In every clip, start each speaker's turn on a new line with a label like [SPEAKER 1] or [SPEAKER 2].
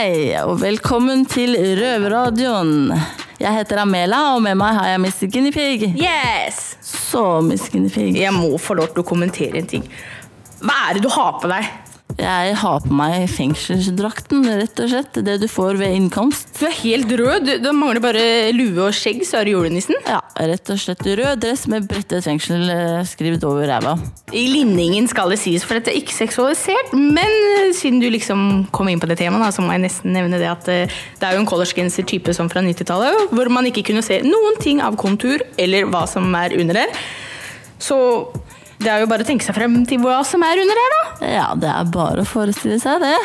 [SPEAKER 1] Hei, og velkommen til Røverradioen. Jeg heter Amela, og med meg har jeg Miss Guinea Pig.
[SPEAKER 2] Yes!
[SPEAKER 1] Så, Miss Guinea Pig.
[SPEAKER 2] Jeg må få lov til å kommentere en ting. Hva er det du har på deg?
[SPEAKER 1] Jeg har på meg fengselsdrakten, rett og slett. Det du får ved innkomst.
[SPEAKER 2] Du er helt rød. Du, du mangler bare lue og skjegg, så er du julenissen.
[SPEAKER 1] Ja, rett og slett rød dress med brettet fengsel eh, skrevet over ræva.
[SPEAKER 2] I linningen skal det sies, for dette er ikke seksualisert. Men siden du liksom kom inn på det temaet, så må jeg nesten nevne det at eh, det er jo en collegegenser-type som fra 90-tallet, hvor man ikke kunne se noen ting av kontur eller hva som er under der. Så det er jo bare å tenke seg frem til hva som er under der, da.
[SPEAKER 1] Ja, det er bare å forestille seg det.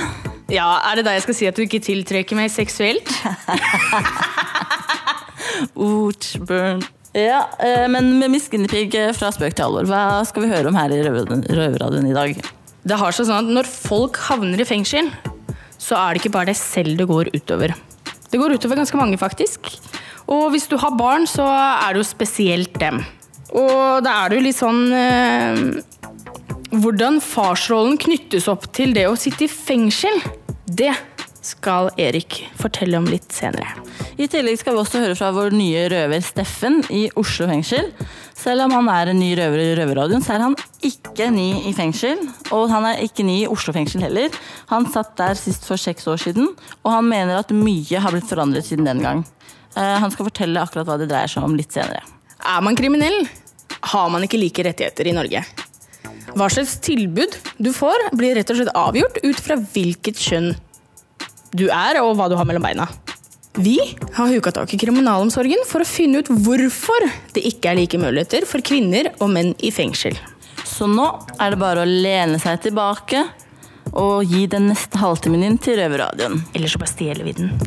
[SPEAKER 2] Ja, Er det da jeg skal si at du ikke tiltrekker meg seksuelt?
[SPEAKER 1] Ouch, burn. Ja, eh, men med Pig eh, fra spøk til alvor, hva skal vi høre om her i Røver- Røverradioen i dag?
[SPEAKER 2] Det har seg sånn at Når folk havner i fengsel, så er det ikke bare deg selv det går utover. Det går utover ganske mange, faktisk. Og hvis du har barn, så er det jo spesielt dem. Og da er det jo litt sånn eh, Hvordan farsrollen knyttes opp til det å sitte i fengsel, det skal Erik fortelle om litt senere.
[SPEAKER 1] I tillegg skal vi også høre fra vår nye røver Steffen i Oslo fengsel. Selv om han er en ny røver i Røverradioen, så er han ikke ny i fengsel. Og han er ikke ny i Oslo fengsel heller. Han satt der sist for seks år siden, og han mener at mye har blitt forandret siden den gang. Eh, Han skal fortelle akkurat hva det dreier seg om litt senere.
[SPEAKER 2] Er man kriminell, har man ikke like rettigheter i Norge. Hva slags tilbud du får, blir rett og slett avgjort ut fra hvilket kjønn du er, og hva du har mellom beina. Vi har huka tak i kriminalomsorgen for å finne ut hvorfor det ikke er like muligheter for kvinner og menn i fengsel.
[SPEAKER 1] Så nå er det bare å lene seg tilbake og gi den neste halvtimen din til Røverradioen.
[SPEAKER 2] Eller så bare stjeler vi den.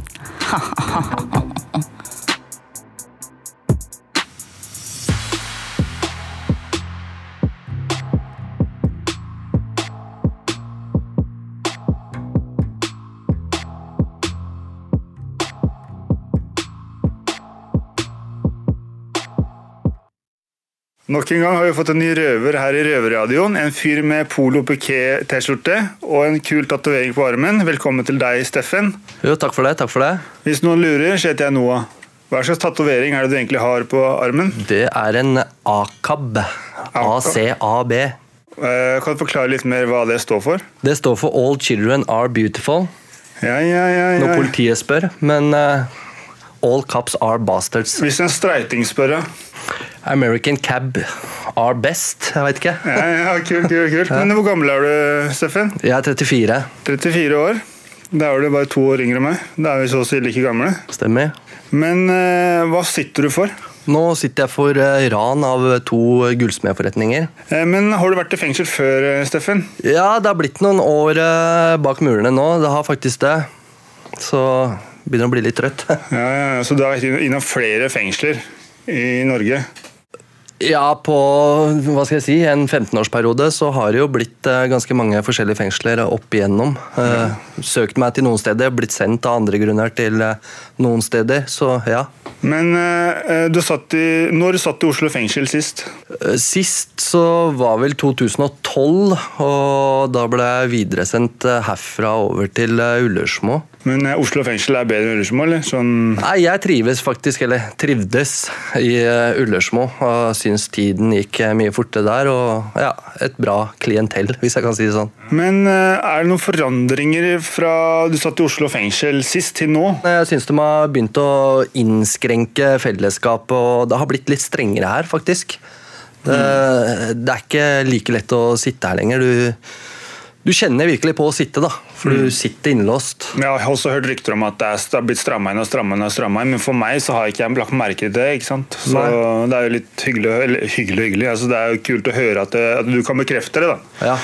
[SPEAKER 3] Nok en gang har vi fått en ny røver her i Røverradioen. En fyr med Polo Piquet-T-skjorte og en kul tatovering på armen. Velkommen til deg, Steffen.
[SPEAKER 4] Jo, takk for det. takk for det.
[SPEAKER 3] Hvis noen lurer, så heter jeg Noah. Hva slags tatovering er det du egentlig har på armen?
[SPEAKER 4] Det er en ACAB. ACAB.
[SPEAKER 3] Eh, kan du forklare litt mer hva det står for?
[SPEAKER 4] Det står for All Children Are Beautiful.
[SPEAKER 3] Ja, ja, ja,
[SPEAKER 4] Når politiet spør, men uh, All Cops Are Bastards.
[SPEAKER 3] Hvis en streiting spør, ja.
[SPEAKER 4] American Cab Are Best. Jeg veit ikke.
[SPEAKER 3] Ja, ja, kult, kult, kult. Men hvor gammel er du, Steffen?
[SPEAKER 4] Jeg er 34.
[SPEAKER 3] 34 år. Da er du bare to år yngre enn meg. Da er vi så å si like gamle.
[SPEAKER 4] Stemmer.
[SPEAKER 3] Men eh, hva sitter du for?
[SPEAKER 4] Nå sitter jeg for eh, ran av to gullsmedforretninger.
[SPEAKER 3] Eh, men har du vært i fengsel før, eh, Steffen?
[SPEAKER 4] Ja, det har blitt noen år bak murene nå. Det har faktisk det. Så begynner å bli litt trøtt.
[SPEAKER 3] Ja, ja, ja, Så du har vært innom flere fengsler i Norge?
[SPEAKER 4] Ja, på hva skal jeg si, en 15-årsperiode så har det jo blitt eh, ganske mange forskjellige fengsler opp igjennom. Ja. søkt meg til noen steder, blitt sendt av andre grunner til eh, noen steder, så ja.
[SPEAKER 3] Men eh, du satt i, når satt du i Oslo fengsel sist?
[SPEAKER 4] Eh, Sist så var vel 2012, og da ble jeg videresendt eh, herfra over til eh, Ullersmo.
[SPEAKER 3] Men eh, Oslo fengsel er bedre enn Ullersmo, eller? Sånn,
[SPEAKER 4] Nei, jeg trives faktisk, eller trivdes, i eh, Ullersmo. Og syns tiden gikk eh, mye fortere der, og ja, et bra klientell, hvis jeg kan si det sånn.
[SPEAKER 3] men er det noen forandringer fra du satt i Oslo fengsel sist til nå?
[SPEAKER 4] Jeg syns de har begynt å innskrenke fellesskapet, og det har blitt litt strengere her, faktisk. Det, det er ikke like lett å sitte her lenger. Du, du kjenner virkelig på å sitte, da, for du sitter innlåst.
[SPEAKER 3] Jeg har også hørt rykter om at det er blitt stramma inn og stramma inn, og stramma inn, men for meg så har ikke jeg lagt merke til det. ikke sant? Så
[SPEAKER 4] Nei.
[SPEAKER 3] det er jo litt hyggelig, eller hyggelig, hyggelig. Altså, det er jo kult å høre at, det, at du kan bekrefte det. da.
[SPEAKER 4] Ja.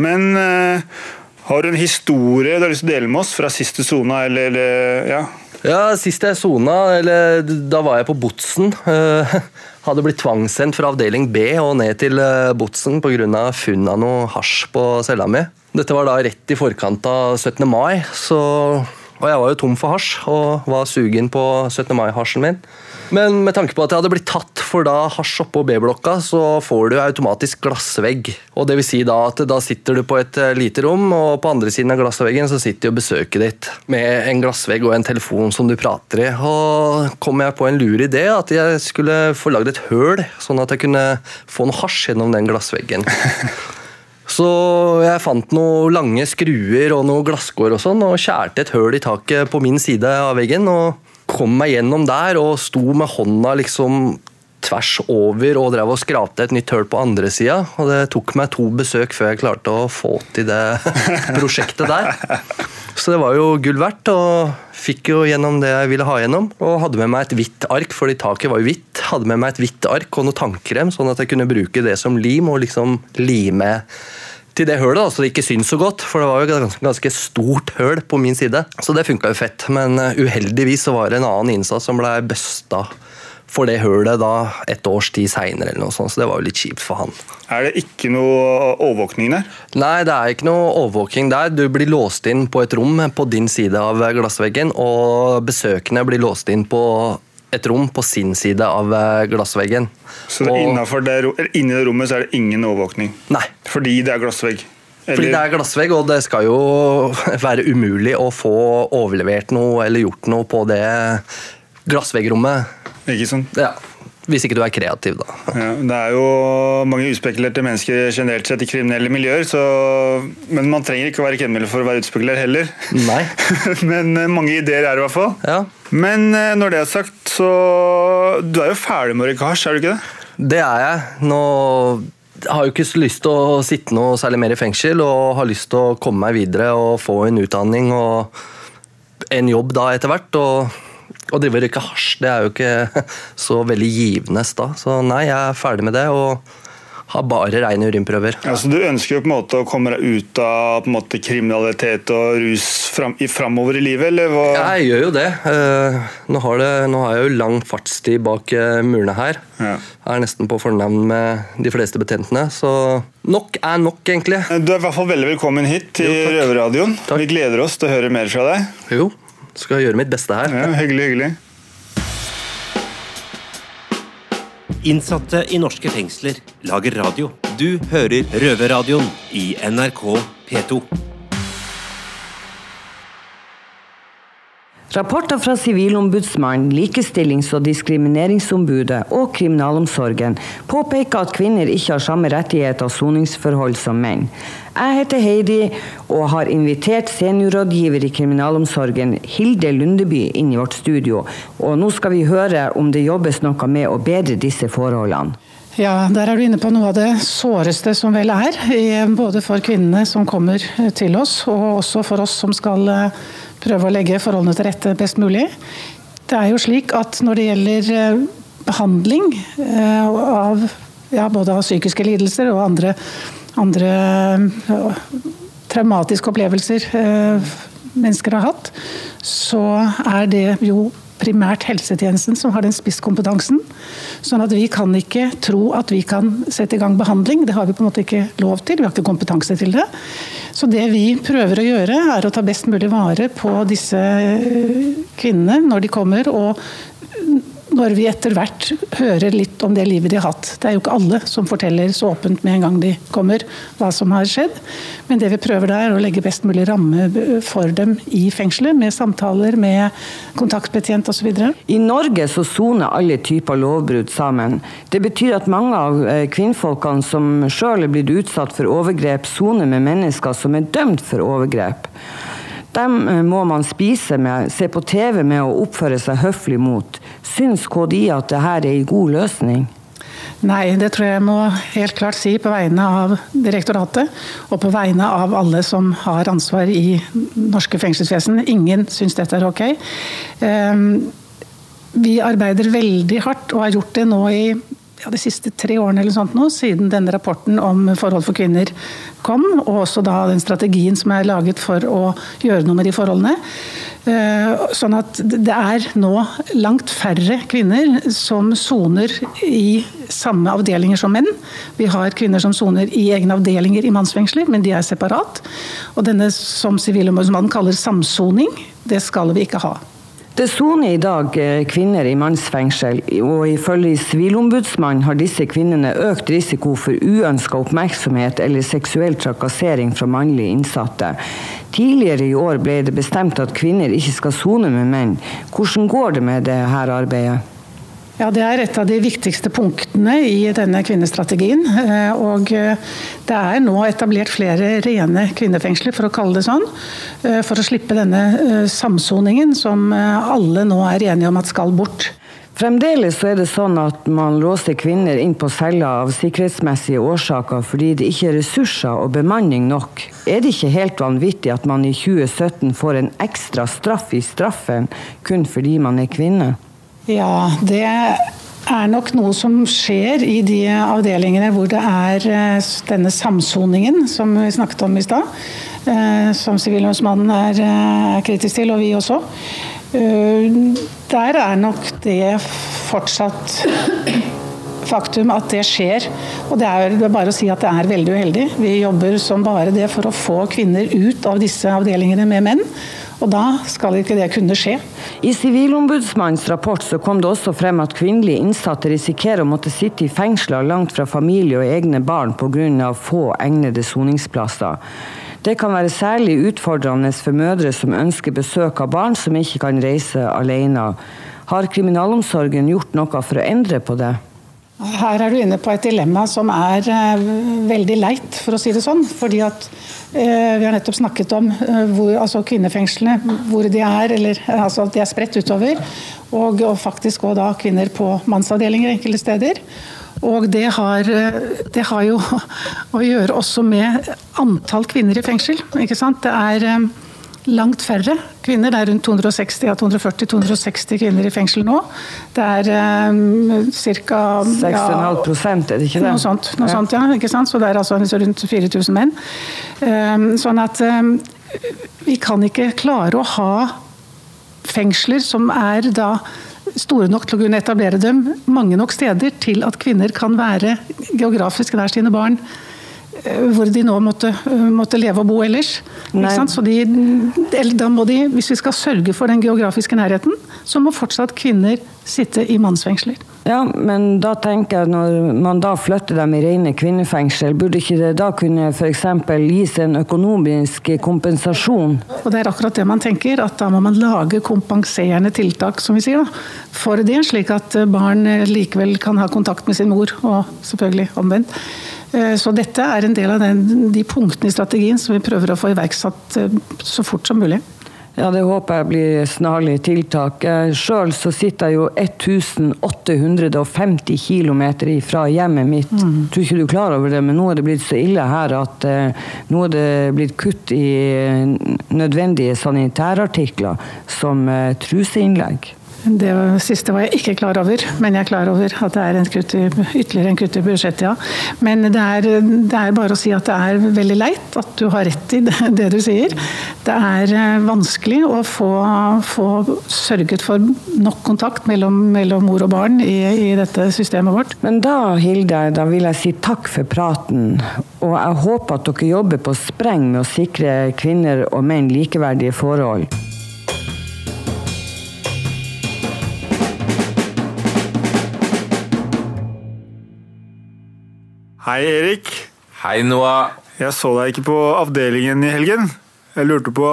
[SPEAKER 3] Men uh, har du en historie du har lyst til å dele med oss fra siste sona, eller, eller ja?
[SPEAKER 4] Ja, Sist jeg sona, eller da var jeg på Botsen. Uh, hadde blitt tvangssendt fra avdeling B og ned til eh, Botsen pga. funn av noe hasj på cella mi. Dette var da rett i forkant av 17. mai, så Og jeg var jo tom for hasj og var sugen på 17. mai-hasjen min. Men med tanke på at jeg hadde blitt tatt for da hasj oppå B-blokka, så får du automatisk glassvegg. Og det vil si da at da sitter du på et eh, lite rom, og på andre siden av glassveggen så sitter jo besøket ditt med en glassvegg og en telefon som du prater i. Og kom jeg på en lur idé at jeg skulle få lagd et høl, sånn at jeg kunne få noe hasj gjennom den glassveggen. Så jeg fant noen lange skruer og noen glasskår og sånn, og skjærte et høl i taket på min side av veggen. og kom meg gjennom der og sto med hånda liksom tvers over og drev og skrapte et nytt høl på andre sida. Og det tok meg to besøk før jeg klarte å få til det prosjektet der. Så det var jo gull verdt, og fikk jo gjennom det jeg ville ha gjennom. Og hadde med meg et hvitt ark, fordi taket var jo hvitt. Hadde med meg et hvitt ark og noe tannkrem, sånn at jeg kunne bruke det som lim og liksom lime til det hølet, da, så det ikke syns så godt. For det var jo et ganske, ganske stort høl på min side. Så det funka jo fett. Men uh, uheldigvis så var det en annen innsats som ble busta for det hølet da et års tid seinere, eller noe sånt. Så det var jo litt kjipt for han.
[SPEAKER 3] Er det ikke noe overvåkning der?
[SPEAKER 4] Nei, det er ikke noe overvåking der. Du blir låst inn på et rom på din side av glassveggen, og besøkende blir låst inn på et rom på sin side av eh, glassveggen.
[SPEAKER 3] Så og, det, inni det rommet så er det ingen overvåkning?
[SPEAKER 4] Nei.
[SPEAKER 3] Fordi det er glassvegg?
[SPEAKER 4] Eller? Fordi det er glassvegg, og det skal jo være umulig å få overlevert noe eller gjort noe på det glassveggrommet.
[SPEAKER 3] Ikke sant?
[SPEAKER 4] Ja. Hvis ikke du er kreativ, da.
[SPEAKER 3] Ja, det er jo mange uspekulerte mennesker generelt sett i kriminelle miljøer, så, men man trenger ikke å være kriminell for å være utspekulert heller.
[SPEAKER 4] Nei.
[SPEAKER 3] men eh, mange ideer er det i hvert fall.
[SPEAKER 4] Ja.
[SPEAKER 3] Men eh, når det er sagt, så Du er jo ferdig med å er du ikke det?
[SPEAKER 4] Det er jeg. Nå har jo ikke lyst til å sitte noe særlig mer i fengsel, og har lyst til å komme meg videre og få en utdanning og en jobb da etter hvert. og å drive og røyke hasj det er jo ikke så veldig givende da. Så nei, jeg er ferdig med det. og har bare rene urinprøver.
[SPEAKER 3] Ja, så Du ønsker jo på en måte å komme deg ut av på en måte, kriminalitet og rus fram, i, framover i livet, eller hva?
[SPEAKER 4] Ja, jeg gjør jo det. Uh, nå, har det nå, har jeg jo lang fartstid bak uh, murene her. Ja. Jeg er nesten på fornavn med de fleste betjentene, så nok er nok, egentlig.
[SPEAKER 3] Du er i hvert fall veldig velkommen hit til Røverradioen. Vi gleder oss til å høre mer fra deg.
[SPEAKER 4] Jo, skal gjøre mitt beste her.
[SPEAKER 3] Ja, hyggelig, hyggelig.
[SPEAKER 5] Innsatte i norske fengsler lager radio. Du hører Røverradioen i NRK P2.
[SPEAKER 6] Rapporter fra Sivilombudsmannen, Likestillings- og diskrimineringsombudet og kriminalomsorgen påpeker at kvinner ikke har samme rettigheter og soningsforhold som menn. Jeg heter Heidi og har invitert seniorrådgiver i kriminalomsorgen Hilde Lundeby inn i vårt studio. Og nå skal vi høre om det jobbes noe med å bedre disse forholdene.
[SPEAKER 7] Ja, der er du inne på noe av det såreste som vel er. Både for kvinnene som kommer til oss, og også for oss som skal prøve å legge forholdene til rette best mulig. Det er jo slik at når det gjelder eh, behandling eh, av ja, både av psykiske lidelser og andre, andre ja, traumatiske opplevelser mennesker har hatt, så er det jo primært helsetjenesten som har den spisskompetansen. Sånn at vi kan ikke tro at vi kan sette i gang behandling. Det har vi på en måte ikke lov til, vi har ikke kompetanse til det. Så det vi prøver å gjøre, er å ta best mulig vare på disse eh, kvinnene når de kommer, og når vi etter hvert hører litt om det livet de har hatt. Det er jo ikke alle som forteller så åpent med en gang de kommer hva som har skjedd. Men det vi prøver da er å legge best mulig ramme for dem i fengselet, med samtaler, med kontaktbetjent osv.
[SPEAKER 6] I Norge så soner alle typer lovbrudd sammen. Det betyr at mange av eh, kvinnfolkene som sjøl er blitt utsatt for overgrep, soner med mennesker som er dømt for overgrep. Dem eh, må man spise med, se på TV med og oppføre seg høflig mot. Syns KDI at dette er en god løsning?
[SPEAKER 7] Nei, det tror jeg må helt klart si på vegne av direktoratet og på vegne av alle som har ansvar i norske fengselsvesen. Ingen syns dette er ok. Ehm, vi arbeider veldig hardt og har gjort det nå i ja, de siste tre årene eller sånt nå, siden denne rapporten om forhold for kvinner kom, og også da den strategien som er laget for å gjøre noe med de forholdene. Eh, Sånn at det er nå langt færre kvinner som soner i samme avdelinger som menn. Vi har kvinner som soner i egne avdelinger i mannsfengsler, men de er separat. Og denne som Sivilombudsmannen kaller samsoning, det skal vi ikke ha.
[SPEAKER 6] Det soner i dag eh, kvinner i mannsfengsel, og ifølge Sivilombudsmannen har disse kvinnene økt risiko for uønska oppmerksomhet eller seksuell trakassering fra mannlige innsatte. Tidligere i år ble det bestemt at kvinner ikke skal sone med menn. Hvordan går det med dette arbeidet?
[SPEAKER 7] Ja, Det er et av de viktigste punktene i denne kvinnestrategien. eh, Og eh, det er nå etablert flere rene kvinnefengsler, for å kalle det sånn. eh, For å slippe denne samsoningen som alle nå er enige om at skal bort.
[SPEAKER 6] Fremdeles er det sånn at man låser kvinner inn på celler av sikkerhetsmessige årsaker fordi det ikke er ressurser og bemanning nok. Er det ikke helt vanvittig at man i 2017 får en ekstra straff i straffen kun fordi man er kvinne?
[SPEAKER 7] Ja, det er nok noe som skjer i de avdelingene hvor det er eh, denne samsoningen som vi snakket om i stad. eh, Som Sivilombudsmannen er eh, kritisk til, og vi også. Der er nok det fortsatt faktum at det skjer. Og det er bare å si at det er veldig uheldig. Vi jobber som bare det for å få kvinner ut av disse avdelingene med menn. Og da skal ikke det kunne skje.
[SPEAKER 6] I Sivilombudsmannens rapport så kom det også frem at kvinnelige innsatte risikerer å måtte sitte i fengsler langt fra familie og egne barn pga. få egnede soningsplasser. Det kan være særlig utfordrende for mødre som ønsker besøk av barn som ikke kan reise alene. Har kriminalomsorgen gjort noe for å endre på det?
[SPEAKER 7] Her er du inne på et dilemma som er eh, veldig leit, for å si det sånn. Fordi at eh, Vi har nettopp snakket om eh, hvor, altså kvinnefengslene, hvor de er, eller altså at de er spredt utover. Og, og faktisk òg da kvinner på mannsavdelinger enkelte steder. Og det har, eh, det har jo å gjøre også med antall kvinner i fengsel. ikke sant? Det er eh, langt færre kvinner. Det er rundt 260 ja, 240-260 kvinner i fengsel nå. Det er um, ca.
[SPEAKER 6] 6,5 prosent, er det ikke det?
[SPEAKER 7] Noe sånt, noe
[SPEAKER 6] Ja.
[SPEAKER 7] sånt ja, ikke sant? Så det er altså rundt 4000 menn. Um, sånn at um, vi kan ikke klare å ha fengsler som er da store nok til å kunne etablere dem mange nok steder til at kvinner kan være geografisk nær sine barn hvor de nå måtte, eh, måtte leve og bo ellers. De, da må de, hvis vi skal sørge for den geografiske nærheten, så må fortsatt kvinner sitte i mannsfengsler.
[SPEAKER 6] Ja, men da tenker jeg når man da flytter dem i rene kvinnefengsel, burde ikke det da kunne f.eks. gis en økonomisk kompensasjon?
[SPEAKER 7] Og det er akkurat det man tenker, at da må man lage kompenserende tiltak, som vi sier, da, for det, slik at barn likevel kan ha kontakt med sin mor, og selvfølgelig omvendt. Eh, Så dette er en del av den, de punktene i strategien som vi prøver å få iverksatt eh, så fort som mulig.
[SPEAKER 6] Ja, det håper jeg blir snarlig tiltak. Sjøl så sitter jeg jo 1850 km fra hjemmet mitt. Tror ikke du er klar over det, men nå er det blitt så ille her at eh, nå er det blitt kutt i eh, nødvendige sanitærartikler som eh, truseinnlegg.
[SPEAKER 7] Det siste var jeg ikke klar over, men jeg er klar over at det er en kutt i, ytterligere en kutt i budsjettet, ja. Men det er, det er bare å si at det er veldig leit at du har rett i det, du sier. Det er eh, vanskelig å få, få sørget for nok kontakt mellom, mellom mor og barn i, i dette systemet vårt.
[SPEAKER 6] Men da, Hilde, da vil jeg si takk for praten. Og jeg håper at dere jobber på spreng med å sikre kvinner og menn likeverdige forhold.
[SPEAKER 3] Hei, Erik.
[SPEAKER 8] Hei, Noah.
[SPEAKER 3] Jeg så deg ikke på avdelingen i helgen. Jeg lurte på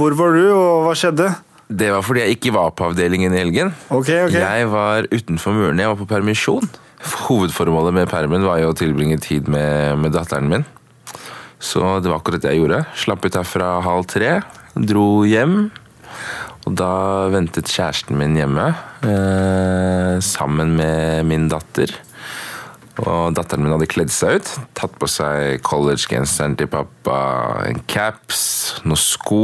[SPEAKER 3] hvor var du, og hva skjedde?
[SPEAKER 8] Det var fordi jeg ikke var på avdelingen i helgen.
[SPEAKER 3] Ok, ok.
[SPEAKER 8] Jeg var utenfor murene, jeg var på permisjon. Hovedformålet med permen var jo å tilbringe tid med, med datteren min. Så det var akkurat det jeg gjorde. Slapp ut herfra halv tre, dro hjem. Og da ventet kjæresten min hjemme eh, sammen med min datter. Og datteren min hadde kledd seg ut. Tatt på seg collegegenseren til pappa, en caps, noen sko.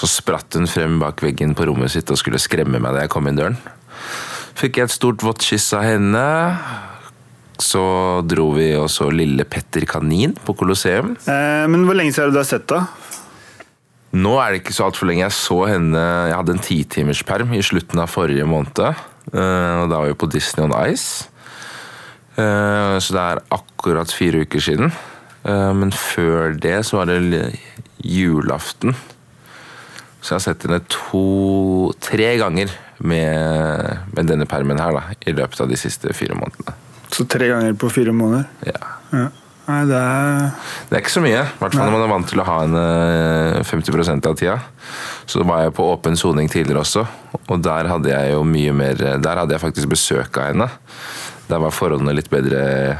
[SPEAKER 8] Så spratt hun frem bak veggen på rommet sitt og skulle skremme meg da jeg kom inn døren. Fikk jeg et stort vått kyss av henne. Så dro vi og så Lille Petter Kanin på Colosseum.
[SPEAKER 3] Eh, men hvor lenge siden har du da sett da?
[SPEAKER 8] Nå er det ikke så altfor lenge. Jeg så henne Jeg hadde en titimersperm i slutten av forrige måned. eh, Og da var vi på Disney on Ice. Eh, Så det er akkurat fire uker siden. Eh, Men før det så var det julaften. Så jeg har sett henne to Tre ganger med, med denne permen her da, i løpet av de siste fire månedene.
[SPEAKER 3] Så tre ganger på fire måneder.
[SPEAKER 8] Ja.
[SPEAKER 3] Ja. Nei, det er
[SPEAKER 8] Det er ikke så mye, i hvert fall når man er vant til å ha henne 50 av tida. Så var jeg på åpen soning tidligere også, og der hadde jeg jo mye mer Der hadde jeg faktisk besøk av henne. Der var forholdene litt bedre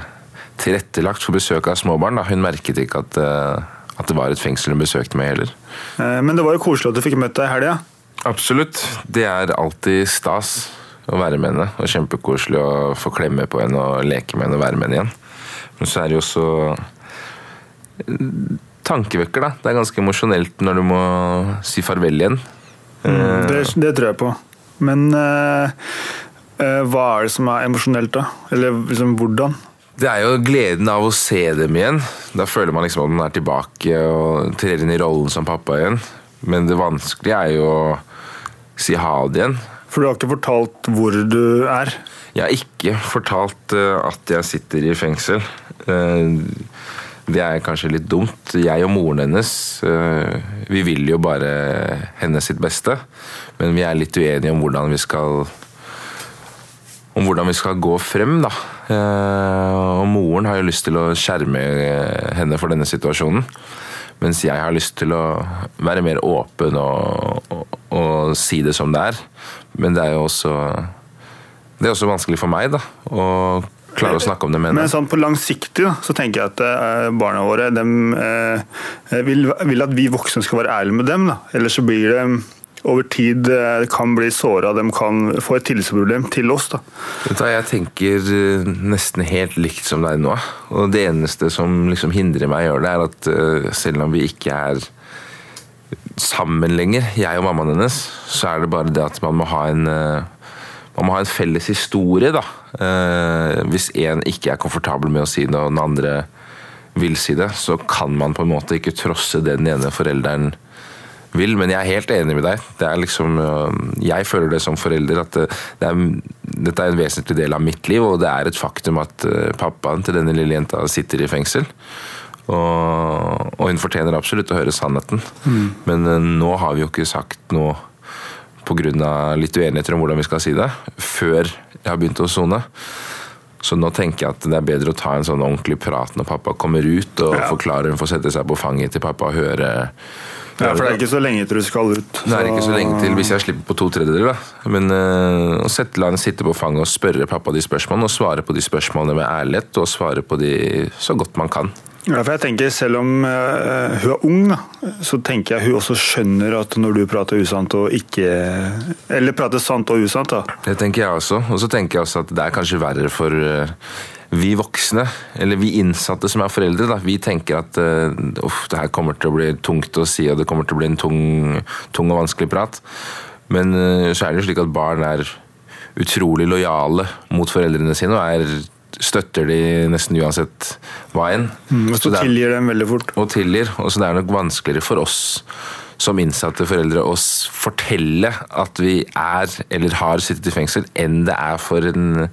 [SPEAKER 8] tilrettelagt for besøk av småbarn. Da. Hun merket ikke at, eh, at det var et fengsel hun besøkte meg heller.
[SPEAKER 3] Eh, Men det var jo koselig at du fikk møtt deg i helga.
[SPEAKER 8] Absolutt. Det er alltid stas å være med henne. Og kjempekoselig å få klemme på henne og leke med henne og være med henne igjen. Men så er det jo også eh, tankevekker, da. Det er ganske emosjonelt når du må si farvel igjen.
[SPEAKER 3] Mm, Det, det tror jeg på. Men eh, hva er det som er emosjonelt, da? Eller liksom hvordan?
[SPEAKER 8] Det er jo gleden av å se dem igjen. Da føler man liksom at man er tilbake og trer inn i rollen som pappa igjen. Men det vanskelige er jo å si ha det igjen.
[SPEAKER 3] For du har ikke fortalt hvor du er.
[SPEAKER 8] Jeg har ikke fortalt eh, at jeg sitter i fengsel. Eh, Det er kanskje litt dumt. Jeg og moren hennes eh, vi vil jo bare henne sitt beste. Men vi er litt uenige om hvordan vi skal om hvordan vi skal gå frem. da. Eh, Og moren har jo lyst til å skjerme eh, henne for denne situasjonen. Mens jeg har lyst til å være mer åpen og, og, og si det som det er. Men det er jo også Det er også vanskelig for meg da, å klare å snakke om det med
[SPEAKER 3] Men sånn på langsiktig da, så tenker jeg at eh, barna våre eh, vil, vil at vi voksne skal være ærlige med dem. Da. Ellers så blir det over tid eh, kan bli såra, de kan få et tillitsproblem til oss. da.
[SPEAKER 8] Jeg tenker eh, nesten helt likt som deg nå. Og det eneste som liksom hindrer meg å gjøre det, er at eh, selv om vi ikke er sammen lenger, jeg og mammaen hennes, så er det bare det at man må ha en må ha en felles historie, da. Hvis én ikke er komfortabel med å si det, og den andre vil si det, så kan man på en måte ikke trosse det den ene forelderen vil. Men jeg er helt enig med deg. Det er liksom, øh, jeg føler det som forelder at det, det er, dette er en vesentlig del av mitt liv, og det er et faktum at øh, pappaen til denne lille jenta sitter i fengsel. Og, og hun fortjener absolutt å høre sannheten. Men øh, nå har vi jo ikke sagt noe pga. litt uenigheter om hvordan vi skal si det, før jeg har begynt å sone. Så nå tenker jeg at det er bedre å ta en sånn ordentlig prat når pappa kommer ut, og
[SPEAKER 3] Ja.
[SPEAKER 8] forklare, hun får sette seg på fanget til pappa og høre
[SPEAKER 3] Ja, For det er ikke så lenge til du skal ut.
[SPEAKER 8] det er ikke så lenge til hvis jeg slipper på to tredjedeler. da. Men uh, å sette, la henne sitte på fanget og spørre pappa de spørsmålene, og svare på de spørsmålene med ærlighet, og svare på de så godt man kan.
[SPEAKER 3] Ja, for jeg tenker Selv om uh, hun er ung, da, så tenker jeg hun også skjønner at når du prater usant og ikke Eller prater sant og usant, da.
[SPEAKER 8] Det tenker jeg også. Og så tenker jeg også at det er kanskje verre for øh, vi voksne, eller vi innsatte som er foreldre. Da. Vi tenker at øh, uff, det her kommer til å bli tungt å si, og det kommer til å bli en tung, tung og vanskelig prat. Men øh, så er det jo slik at barn er utrolig lojale mot foreldrene sine og er, støtter de nesten uansett hva enn.
[SPEAKER 3] Og
[SPEAKER 8] Så
[SPEAKER 3] så
[SPEAKER 8] er-
[SPEAKER 3] tilgir dem veldig fort.
[SPEAKER 8] og tilgir. Og så det er nok vanskeligere for oss som innsatte foreldre å fortelle at vi er eller har sittet i fengsel, enn det er for, en,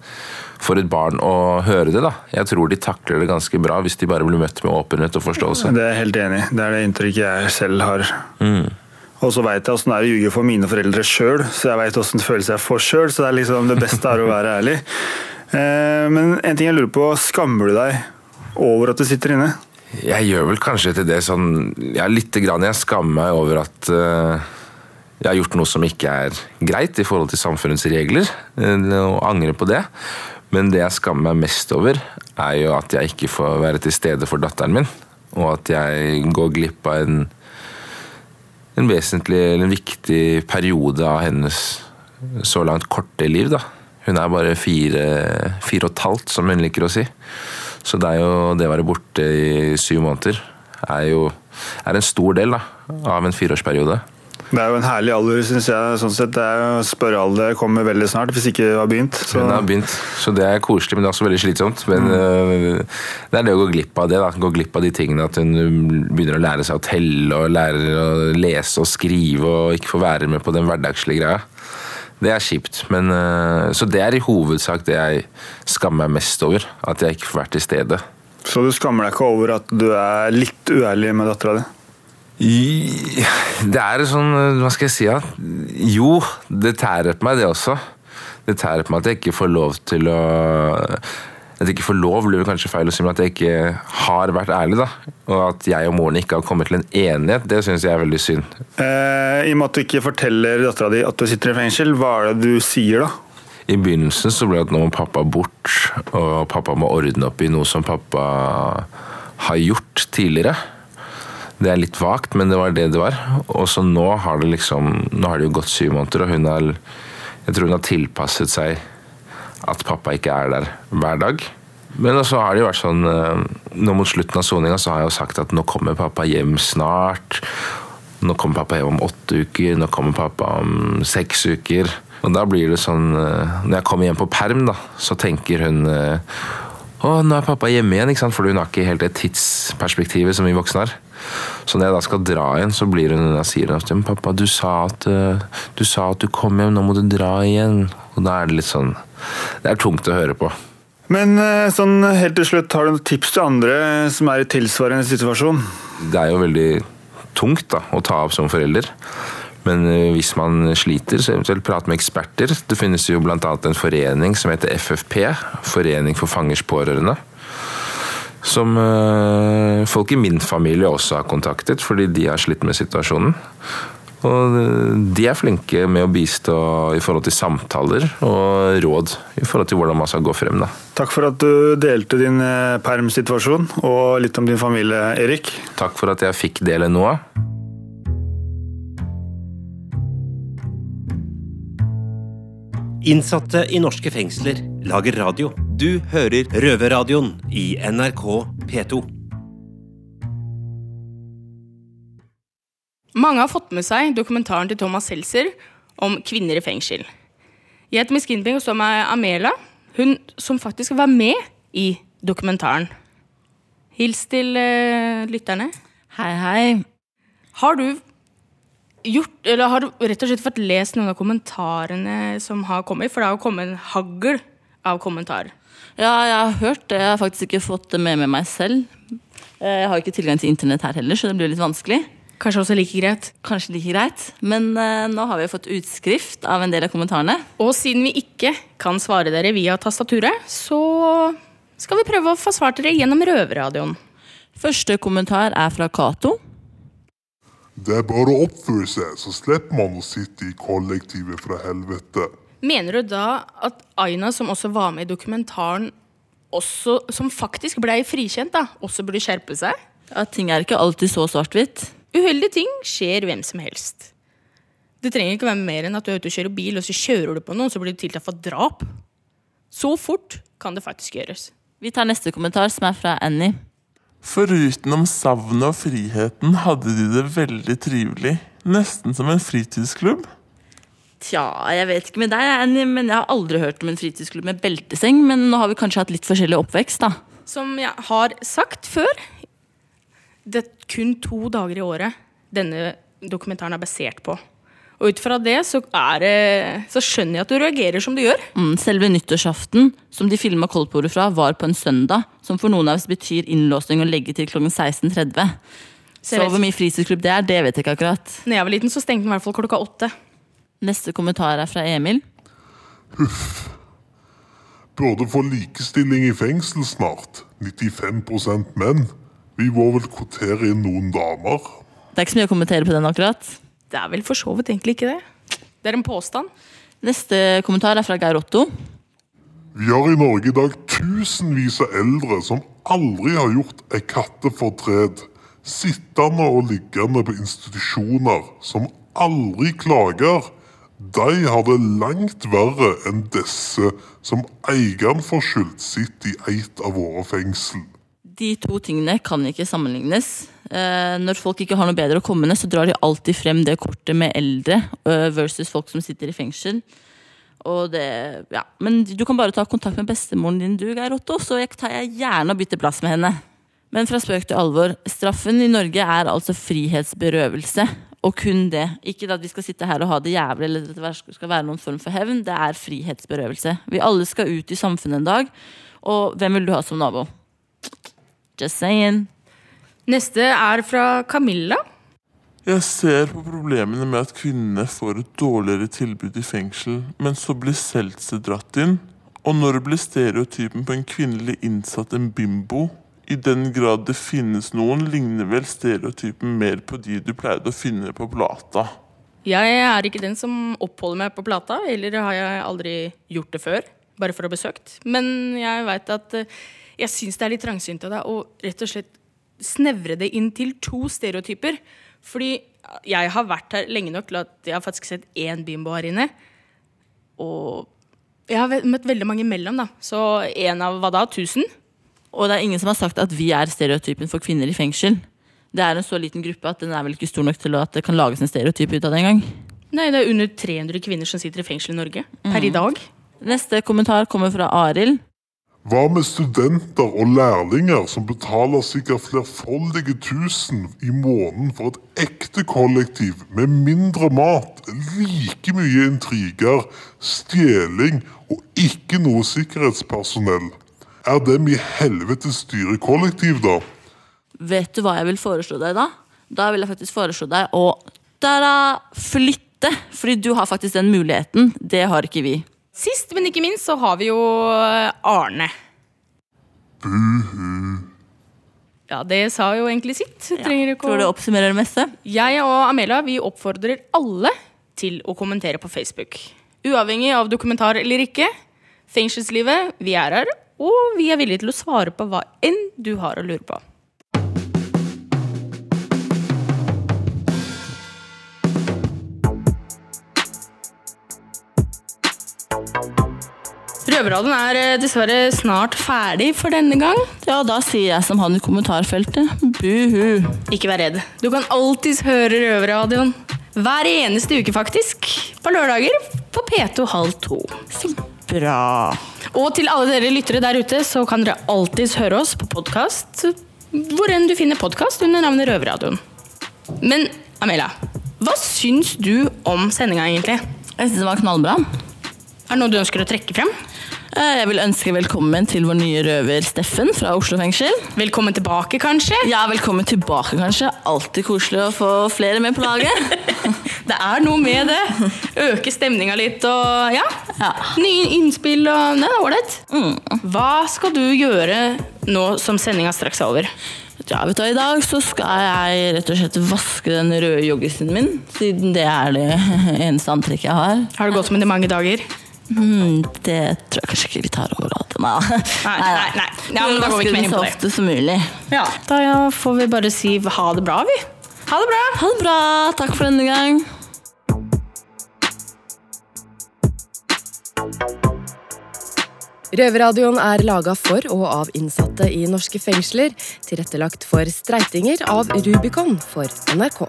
[SPEAKER 8] for et barn å høre det. da. Jeg tror de takler det ganske bra hvis de bare blir møtt med åpenhet og forståelse.
[SPEAKER 3] Det er jeg helt enig i. Det er det inntrykket jeg selv har. Og så veit jeg åssen det er å ljuge for mine foreldre sjøl, så jeg veit åssen følelse jeg får sjøl. Så det er liksom det beste er å være ærlig. Eh, Men en ting jeg lurer på, skammer du deg over at du sitter inne?
[SPEAKER 8] Jeg gjør vel kanskje til det sånn Ja, lite grann. Jeg skammer meg over at eh, jeg har gjort noe som ikke er greit i forhold til samfunnets regler, eh, og angrer på det. Men det jeg skammer meg mest over, er jo at jeg ikke får være til stede for datteren min. Og at jeg går glipp av en, en vesentlig eller en viktig periode av hennes så langt korte liv. da. Hun er bare fire, fire og et halvt, som hun liker å si. Så det jo det å være borte i syv måneder er jo er en stor del da, av en fireårsperiode.
[SPEAKER 3] Det er jo en herlig alder, syns jeg. sånn sett. Det er Spørrealder kommer veldig snart, hvis ikke det har begynt. Så.
[SPEAKER 8] Den har begynt, så det er koselig, men det er også veldig slitsomt. Men mm. det er det å gå glipp av det. da, Gå glipp av de tingene at hun begynner å lære seg å telle og lærer å lese og skrive og ikke får være med på den hverdagslige greia. Det er kjipt. Men, øh, så det er i hovedsak det jeg skammer meg mest over. At jeg ikke får vært til stede.
[SPEAKER 3] så du skammer deg ikke over at du er litt uærlig med dattera di?
[SPEAKER 8] Det er sånn, hva skal jeg si Ja? Jo, det tærer på meg det også. Det tærer på meg at jeg ikke får lov til å At jeg ikke får lov, blir det kanskje feil å si, men at jeg ikke har vært ærlig. da. Og at jeg og moren ikke har kommet til en enighet, det syns jeg er veldig synd.
[SPEAKER 3] Eh, I og med at du ikke forteller dattera di at du sitter i fengsel, hva er det du sier da?
[SPEAKER 8] I begynnelsen så ble det at nå må pappa bort, og pappa må ordne opp i noe som pappa har gjort tidligere. Det er litt vagt, men det var det det var. Og så nå har det liksom Nå har det jo gått syv måneder, og hun har Jeg tror hun har tilpasset seg at pappa ikke er der hver dag. Men så har det jo vært sånn eh, Nå mot slutten av soninga så har jeg jo sagt at nå kommer pappa hjem snart. Nå kommer pappa hjem om åtte uker, nå kommer pappa om seks uker. Og da blir det sånn eh, Når jeg kommer hjem på perm, da, så tenker hun å, nå er pappa hjemme igjen, ikke sant? for hun har ikke helt det tidsperspektivet som vi voksne har. Så når jeg da skal dra igjen, så blir hun og sier at «Men pappa, du sa at, eh, du sa at du kom hjem, nå må du dra igjen. Og da er det litt sånn Det er tungt å høre på.
[SPEAKER 3] Men eh, sånn helt til slutt, har du noen tips til andre som er i tilsvarende situasjon?
[SPEAKER 8] Det er jo veldig tungt da, å ta opp som forelder. Men eh, hvis man sliter, så eventuelt prate med eksperter. Det finnes jo bl.a. en forening som heter FFP, Forening for fangers pårørende. Som eh, folk i min familie også har kontaktet, fordi de har slitt med situasjonen. Og eh, de er flinke med å bistå i forhold til samtaler og råd i forhold til hvordan man skal gå frem. da.
[SPEAKER 3] Takk for at du delte din permsituasjon og litt om din familie, Erik.
[SPEAKER 8] Takk for at jeg fikk dele noe.
[SPEAKER 5] Innsatte i norske fengsler lager radio. Du hører Røverradioen i NRK P2.
[SPEAKER 2] Mange har fått med seg dokumentaren til Thomas Seltzer om kvinner i fengsel. Jeg heter Miss Kinping og står med Amela, hun som faktisk var med i dokumentaren. Hils til uh, lytterne.
[SPEAKER 1] Hei, hei.
[SPEAKER 2] Har du gjort, eller har rett og slett fått lest noen av kommentarene som har kommet? For det har jo kommet en hagl av kommentarer.
[SPEAKER 1] Ja, jeg har hørt det. Jeg har faktisk ikke fått det med med meg selv. Eh, Jeg har ikke tilgang til internett her heller, så det blir litt vanskelig.
[SPEAKER 2] Kanskje også like greit.
[SPEAKER 1] Kanskje like greit. Men uh, nå har vi fått utskrift av en del av kommentarene.
[SPEAKER 2] Og siden vi ikke kan svare dere via tastaturet, så skal vi prøve å få svart dere gjennom røverradioen.
[SPEAKER 1] Første kommentar er fra Cato.
[SPEAKER 9] Det er bare å oppføre seg, så slipper man å sitte i kollektivet fra helvete.
[SPEAKER 2] Mener du da at Aina, som også var med i dokumentaren, også, som faktisk ble frikjent, da, også burde skjerpe seg?
[SPEAKER 1] Ja, ting er ikke alltid så svart-hvitt.
[SPEAKER 2] Uheldige ting skjer hvem som helst. Det trenger ikke være mer enn at du er ute og kjører bil, og så kjører du på noen, så blir du tiltalt for drap. Så fort kan det faktisk gjøres.
[SPEAKER 1] Vi tar neste kommentar, som er fra Annie.
[SPEAKER 10] Foruten om savnet og friheten hadde de det veldig trivelig. Nesten som en fritidsklubb.
[SPEAKER 1] Tja, jeg vet ikke med deg, Annie, men jeg har aldri hørt om en fritidsklubb med belteseng. Men nå har vi kanskje hatt litt forskjellig oppvekst, da.
[SPEAKER 2] Som jeg har sagt før, det er kun to dager i året denne dokumentaren er basert på. Og ut fra det så, er det, så skjønner jeg at du reagerer som du gjør.
[SPEAKER 1] Mm, selve nyttårsaften, som de filma Koldtbordet fra, var på en søndag. Som for noen av oss betyr innlåsning og legge til klokken 16.30. Så hvor mye fritidsklubb det er, det vet jeg ikke akkurat.
[SPEAKER 2] Når jeg var liten, så stengte den i hvert fall klokka åtte.
[SPEAKER 1] Neste kommentar er fra Emil.
[SPEAKER 9] Burde få likestilling i fengsel snart. 95% menn. Vi må vel kvotere inn noen damer.
[SPEAKER 1] Det er ikke så mye å kommentere på den akkurat.
[SPEAKER 2] Det er vel for så vidt egentlig ikke det. Det er en påstand.
[SPEAKER 1] Neste kommentar er fra Geir Otto.
[SPEAKER 9] Vi har i Norge i dag tusenvis av eldre som aldri har gjort ei kattefortred. Sittende og liggende på institusjoner som aldri klager. De har det langt verre enn disse som egenforskyldt sitt i et av våre fengsel.
[SPEAKER 1] De to tingene kan ikke sammenlignes. Eh, når folk ikke har noe bedre å komme med, så drar de alltid frem det kortet med eldre eh, versus folk som sitter i fengsel. Det, ja. Men du kan bare ta kontakt med bestemoren din, du, Geir Otto, så jeg tar jeg gjerne og bytter plass med henne. Men fra spøk til alvor. Straffen i Norge er altså frihetsberøvelse. Og kun det. Ikke at vi skal sitte her og ha det jævlig eller at det skal være noen form for hevn. Det er frihetsberøvelse. Vi alle skal ut i samfunnet en dag. Og hvem vil du ha som nabo? Just saying.
[SPEAKER 2] Neste er fra Camilla.
[SPEAKER 10] Jeg ser på problemene med at kvinnene får et dårligere tilbud i fengsel, men så blir Seltzer dratt inn. Og når blir stereotypen på en kvinnelig innsatt en bimbo? I den grad det finnes noen, ligner vel stereotypen mer på de du pleide å finne på plata.
[SPEAKER 2] Jeg er ikke den som oppholder meg på plata, eller har jeg aldri gjort det før. Bare for å ha besøkt. Men jeg veit at eh, jeg syns det er litt trangsynt av deg å rett og slett snevre det inn til to stereotyper. Fordi jeg har vært her lenge nok til at jeg har faktisk sett én bimbo her inne. Og jeg har møtt veldig mange imellom, da. Så én av hva da? Tusen?
[SPEAKER 1] Og det er ingen som har sagt at vi er stereotypen for kvinner i fengsel. Det er en så liten gruppe at den er vel ikke stor nok til at det kan lages en stereotyp ut av det engang.
[SPEAKER 2] Nei, det er under 300 kvinner som sitter i fengsel i Norge per i dag.
[SPEAKER 1] Neste kommentar kommer fra Arild.
[SPEAKER 9] Hva med studenter og lærlinger som betaler sikkert flerfoldige tusen i måneden for et ekte kollektiv med mindre mat, like mye intriger, stjeling og ikke noe sikkerhetspersonell? Er dem i helvete styrekollektiv, da?
[SPEAKER 1] Vet du hva jeg vil foreslå deg da? Da vil jeg faktisk foreslå deg å flytte. Fordi du har faktisk den muligheten. Det har ikke vi.
[SPEAKER 2] Sist, men ikke minst, så har vi jo Arne. Ja, det sa jo egentlig sitt. Trenger ikke
[SPEAKER 1] Tror du det
[SPEAKER 2] å
[SPEAKER 1] oppsummerer det meste?
[SPEAKER 2] Jeg og Amelia vi oppfordrer alle til å kommentere på Facebook. Uavhengig av dokumentar eller ikke. Fengselslivet, vi er her, og vi er villige til å svare på hva enn du har å lure på. Røverradioen er eh, dessverre snart ferdig for denne gang.
[SPEAKER 1] Ja, da sier jeg som han i kommentarfeltet. Buhu.
[SPEAKER 2] Ikke vær redd. Du kan alltids høre Røverradioen. Hver eneste uke, faktisk. På lørdager på P2 halv to.
[SPEAKER 1] Bra.
[SPEAKER 2] Og til alle dere lyttere der ute, så kan dere alltids høre oss på podkast hvor enn du finner podkast under navnet Røverradioen. Men Amelia, hva syns du om sendinga egentlig?
[SPEAKER 1] Jeg syns det var knallbra.
[SPEAKER 2] Er det noe du ønsker å trekke frem?
[SPEAKER 1] Eh, Jeg vil ønske velkommen til vår nye røver Steffen fra Oslo fengsel.
[SPEAKER 2] Velkommen tilbake, kanskje?
[SPEAKER 1] Ja, velkommen tilbake, kanskje. Alltid koselig å få flere med på laget.
[SPEAKER 2] Det er noe med det. Øke stemninga litt og ja.
[SPEAKER 1] Ja.
[SPEAKER 2] Nye innspill og det er ålreit.
[SPEAKER 1] Mm.
[SPEAKER 2] Hva skal du gjøre nå som sendinga straks er over?
[SPEAKER 1] Ja, vet du, I dag så skal jeg rett og slett vaske den røde joggisen min, siden det er det eneste antrekket jeg har.
[SPEAKER 2] Har det gått med det mange dager?
[SPEAKER 1] Hmm, det tror jeg kanskje ikke vi tar over alt. Nei,
[SPEAKER 2] Nei, nei, nei. Ja, men da går vi ikke mer inn på det.
[SPEAKER 1] ofte som mulig.
[SPEAKER 2] Ja, Da ja, får vi bare si ha det bra, vi. Ha det bra.
[SPEAKER 1] Ha det bra. Takk for denne gang.
[SPEAKER 11] Røverradioen er laga for og av innsatte i norske fengsler. Tilrettelagt for streitinger av Rubicon for NRK.